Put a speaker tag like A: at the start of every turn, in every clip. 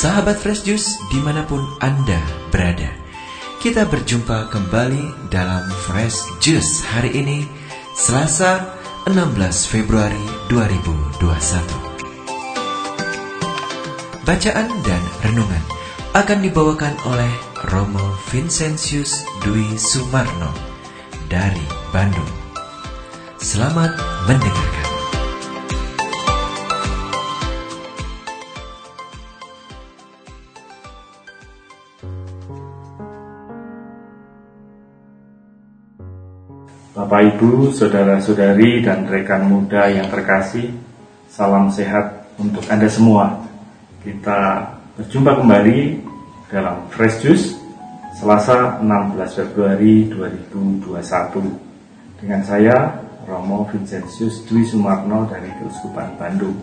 A: Sahabat Fresh Juice di mana pun Anda berada. Kita berjumpa kembali dalam Fresh Juice hari ini Selasa 16 Februari 2021 Bacaan dan renungan akan dibawakan oleh Romo Vincentius Dwi Sumarno dari Bandung. Selamat mendengarkan
B: Bapak Ibu, saudara-saudari dan rekan muda yang terkasih, salam sehat untuk Anda semua. Kita berjumpa kembali dalam Fresh Juice Selasa 16 Februari 2021 dengan saya Romo Vincentius Dwi Sumarno dari Keuskupan Bandung.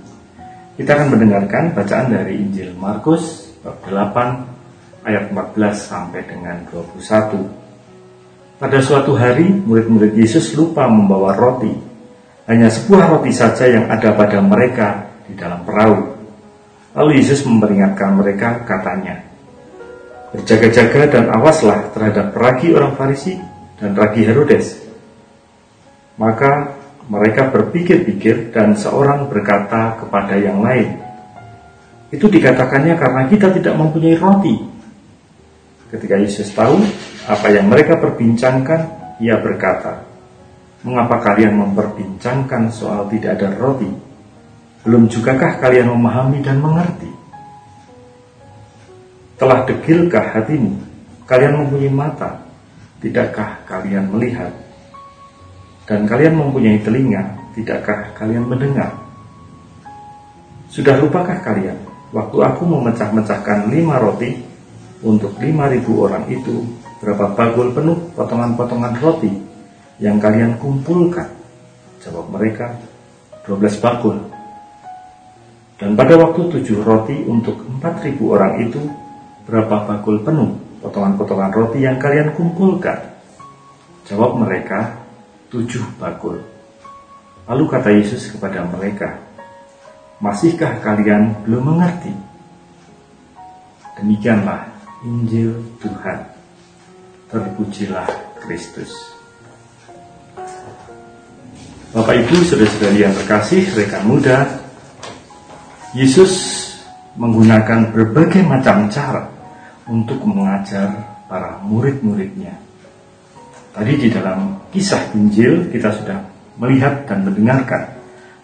B: Kita akan mendengarkan bacaan dari Injil Markus bab 8 ayat 14 sampai dengan 21. Pada suatu hari, murid-murid Yesus lupa membawa roti. Hanya sebuah roti saja yang ada pada mereka di dalam perahu. Lalu Yesus memperingatkan mereka, katanya, Berjaga-jaga dan awaslah terhadap ragi orang Farisi dan ragi Herodes. Maka mereka berpikir-pikir dan seorang berkata kepada yang lain, Itu dikatakannya karena kita tidak mempunyai roti. Ketika Yesus tahu apa yang mereka perbincangkan, ia berkata, Mengapa kalian memperbincangkan soal tidak ada roti? Belum jugakah kalian memahami dan mengerti? Telah degilkah hatimu? Kalian mempunyai mata, tidakkah kalian melihat? Dan kalian mempunyai telinga, tidakkah kalian mendengar? Sudah lupakah kalian waktu aku memecah-mecahkan lima roti untuk lima ribu orang itu Berapa bagul penuh potongan-potongan roti yang kalian kumpulkan? Jawab mereka, 12 bagul. Dan pada waktu tujuh roti untuk empat ribu orang itu, berapa bagul penuh potongan-potongan roti yang kalian kumpulkan? Jawab mereka, tujuh bagul. Lalu kata Yesus kepada mereka, Masihkah kalian belum mengerti? Demikianlah Injil Tuhan. Terpujilah Kristus. Bapak Ibu, saudara-saudari yang terkasih, rekan muda, Yesus menggunakan berbagai macam cara untuk mengajar para murid-muridnya. Tadi di dalam kisah Injil kita sudah melihat dan mendengarkan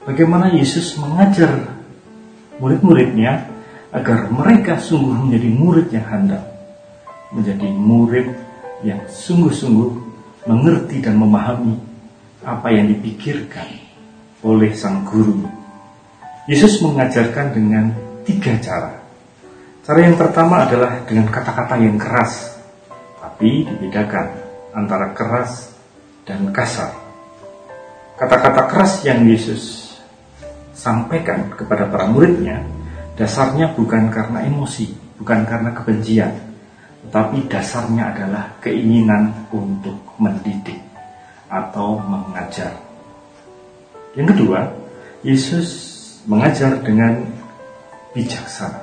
B: bagaimana Yesus mengajar murid-muridnya agar mereka sungguh menjadi murid yang handal, menjadi murid yang sungguh-sungguh mengerti dan memahami apa yang dipikirkan oleh sang guru. Yesus mengajarkan dengan tiga cara. Cara yang pertama adalah dengan kata-kata yang keras, tapi dibedakan antara keras dan kasar. Kata-kata keras yang Yesus sampaikan kepada para muridnya dasarnya bukan karena emosi, bukan karena kebencian, tapi dasarnya adalah keinginan untuk mendidik atau mengajar. Yang kedua, Yesus mengajar dengan bijaksana,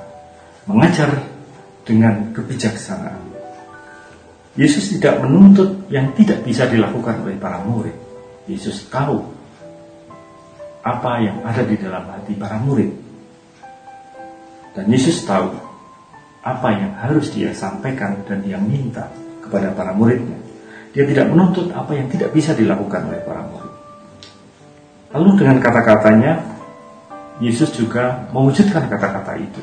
B: mengajar dengan kebijaksanaan. Yesus tidak menuntut yang tidak bisa dilakukan oleh para murid. Yesus tahu apa yang ada di dalam hati para murid. Dan Yesus tahu apa yang harus dia sampaikan dan dia minta kepada para muridnya. Dia tidak menuntut apa yang tidak bisa dilakukan oleh para murid. Lalu dengan kata-katanya, Yesus juga mewujudkan kata-kata itu.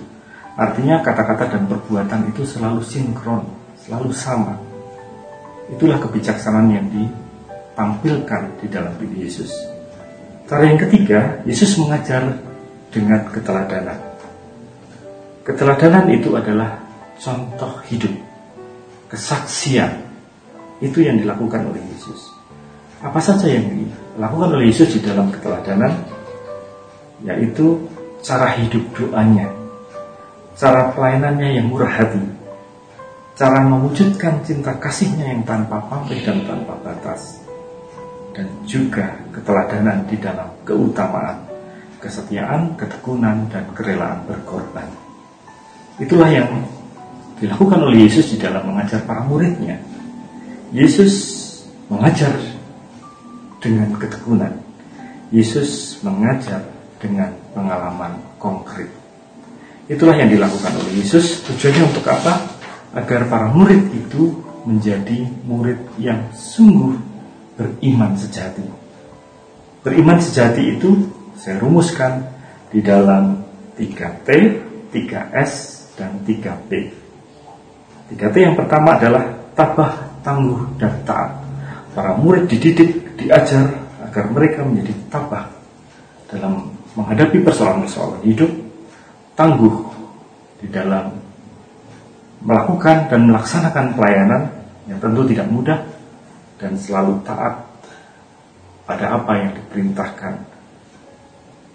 B: Artinya kata-kata dan perbuatan itu selalu sinkron, selalu sama. Itulah kebijaksanaan yang ditampilkan di dalam diri Yesus. Cara yang ketiga, Yesus mengajar dengan keteladanan. Keteladanan itu adalah contoh hidup, kesaksian. Itu yang dilakukan oleh Yesus. Apa saja yang dilakukan oleh Yesus di dalam keteladanan? Yaitu cara hidup doanya, cara pelayanannya yang murah hati, cara mewujudkan cinta kasihnya yang tanpa pamrih dan tanpa batas, dan juga keteladanan di dalam keutamaan, kesetiaan, ketekunan, dan kerelaan berkorban. Itulah yang dilakukan oleh Yesus di dalam mengajar para muridnya. Yesus mengajar dengan ketekunan. Yesus mengajar dengan pengalaman konkret. Itulah yang dilakukan oleh Yesus. Tujuannya untuk apa? Agar para murid itu menjadi murid yang sungguh beriman sejati. Beriman sejati itu saya rumuskan di dalam 3T, 3S, dan 3P. 3T yang pertama adalah tabah, tangguh, dan taat. Para murid dididik, diajar agar mereka menjadi tabah dalam menghadapi persoalan-persoalan hidup, tangguh di dalam melakukan dan melaksanakan pelayanan yang tentu tidak mudah dan selalu taat pada apa yang diperintahkan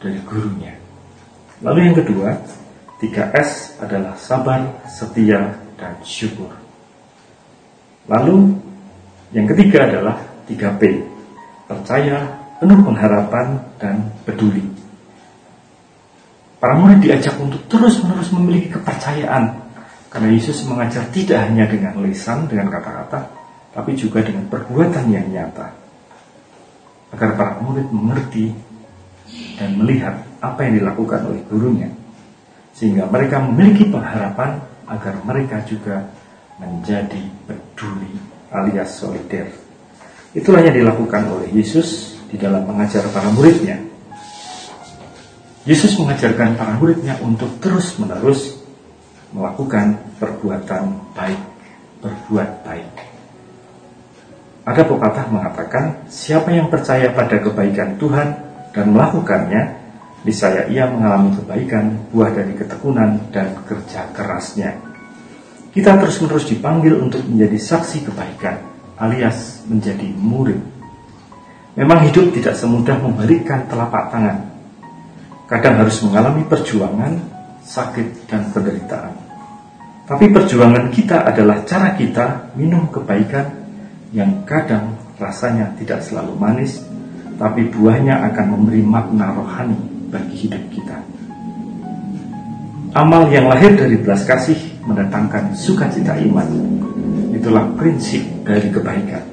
B: dari gurunya. Lalu yang kedua, 3S adalah sabar, setia, dan syukur. Lalu yang ketiga adalah 3P, percaya, penuh pengharapan, dan peduli. Para murid diajak untuk terus-menerus memiliki kepercayaan karena Yesus mengajar tidak hanya dengan lisan, dengan kata-kata, tapi juga dengan perbuatan yang nyata. Agar para murid mengerti dan melihat apa yang dilakukan oleh gurunya. Sehingga mereka memiliki pengharapan agar mereka juga menjadi peduli alias solider. Itulah yang dilakukan oleh Yesus di dalam mengajar para muridnya. Yesus mengajarkan para muridnya untuk terus-menerus melakukan perbuatan baik, berbuat baik. Ada pepatah mengatakan, siapa yang percaya pada kebaikan Tuhan dan melakukannya, niscaya ia mengalami kebaikan, buah dari ketekunan dan kerja kerasnya. Kita terus-menerus dipanggil untuk menjadi saksi kebaikan, alias menjadi murid. Memang hidup tidak semudah memberikan telapak tangan, kadang harus mengalami perjuangan, sakit, dan penderitaan. Tapi perjuangan kita adalah cara kita minum kebaikan yang kadang rasanya tidak selalu manis, tapi buahnya akan memberi makna rohani bagi hidup kita. Amal yang lahir dari belas kasih mendatangkan sukacita iman. Itulah prinsip dari kebaikan.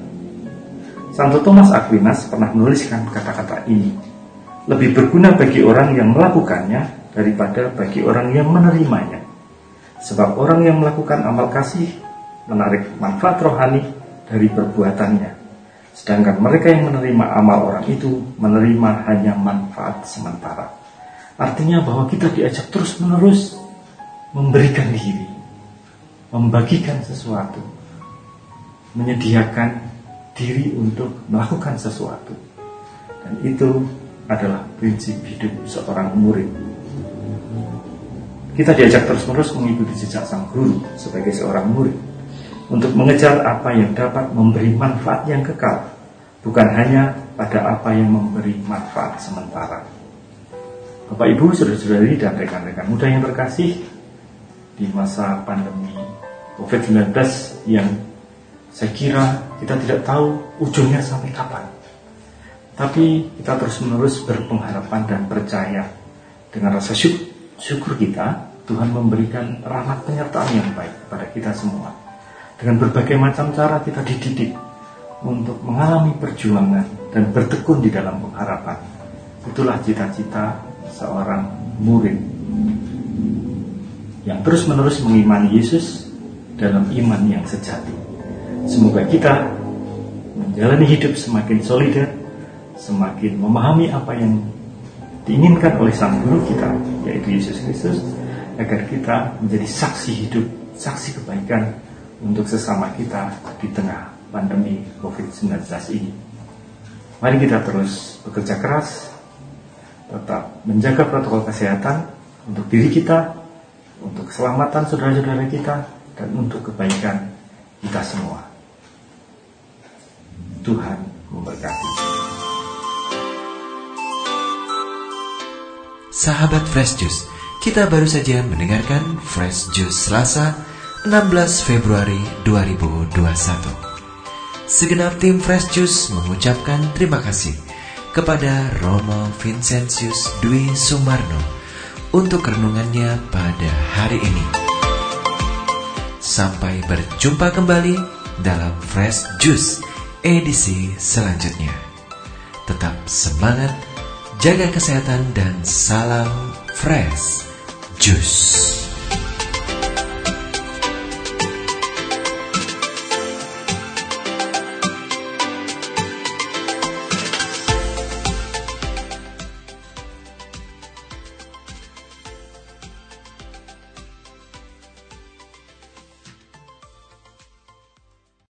B: Santo Thomas Aquinas pernah menuliskan kata-kata ini lebih berguna bagi orang yang melakukannya daripada bagi orang yang menerimanya. Sebab orang yang melakukan amal kasih menarik manfaat rohani dari perbuatannya. Sedangkan mereka yang menerima amal orang itu menerima hanya manfaat sementara. Artinya bahwa kita diajak terus-menerus memberikan diri, membagikan sesuatu, menyediakan diri untuk melakukan sesuatu. Dan itu adalah prinsip hidup seorang murid. Kita diajak terus-menerus mengikuti jejak sang guru sebagai seorang murid untuk mengejar apa yang dapat memberi manfaat yang kekal, bukan hanya pada apa yang memberi manfaat sementara. Bapak Ibu, saudara-saudari dan rekan-rekan muda yang terkasih, di masa pandemi COVID-19 yang saya kira kita tidak tahu ujungnya sampai kapan. Tapi kita terus menerus berpengharapan dan percaya dengan rasa syukur, kita Tuhan memberikan rahmat penyertaan yang baik kepada kita semua. Dengan berbagai macam cara kita dididik untuk mengalami perjuangan dan bertekun di dalam pengharapan. Itulah cita-cita seorang murid yang terus-menerus mengimani Yesus dalam iman yang sejati. Semoga kita menjalani hidup semakin solidar semakin memahami apa yang diinginkan oleh Sang Guru kita, yaitu Yesus Kristus, agar kita menjadi saksi hidup, saksi kebaikan untuk sesama kita di tengah pandemi COVID-19 ini. Mari kita terus bekerja keras, tetap menjaga protokol kesehatan untuk diri kita, untuk keselamatan saudara-saudara kita, dan untuk kebaikan kita semua. Tuhan memberkati.
A: Sahabat Fresh Juice, kita baru saja mendengarkan Fresh Juice Selasa 16 Februari 2021. Segenap tim Fresh Juice mengucapkan terima kasih kepada Romo Vincentius Dwi Sumarno untuk renungannya pada hari ini. Sampai berjumpa kembali dalam Fresh Juice edisi selanjutnya. Tetap semangat, jaga kesehatan dan salam Fresh Juice.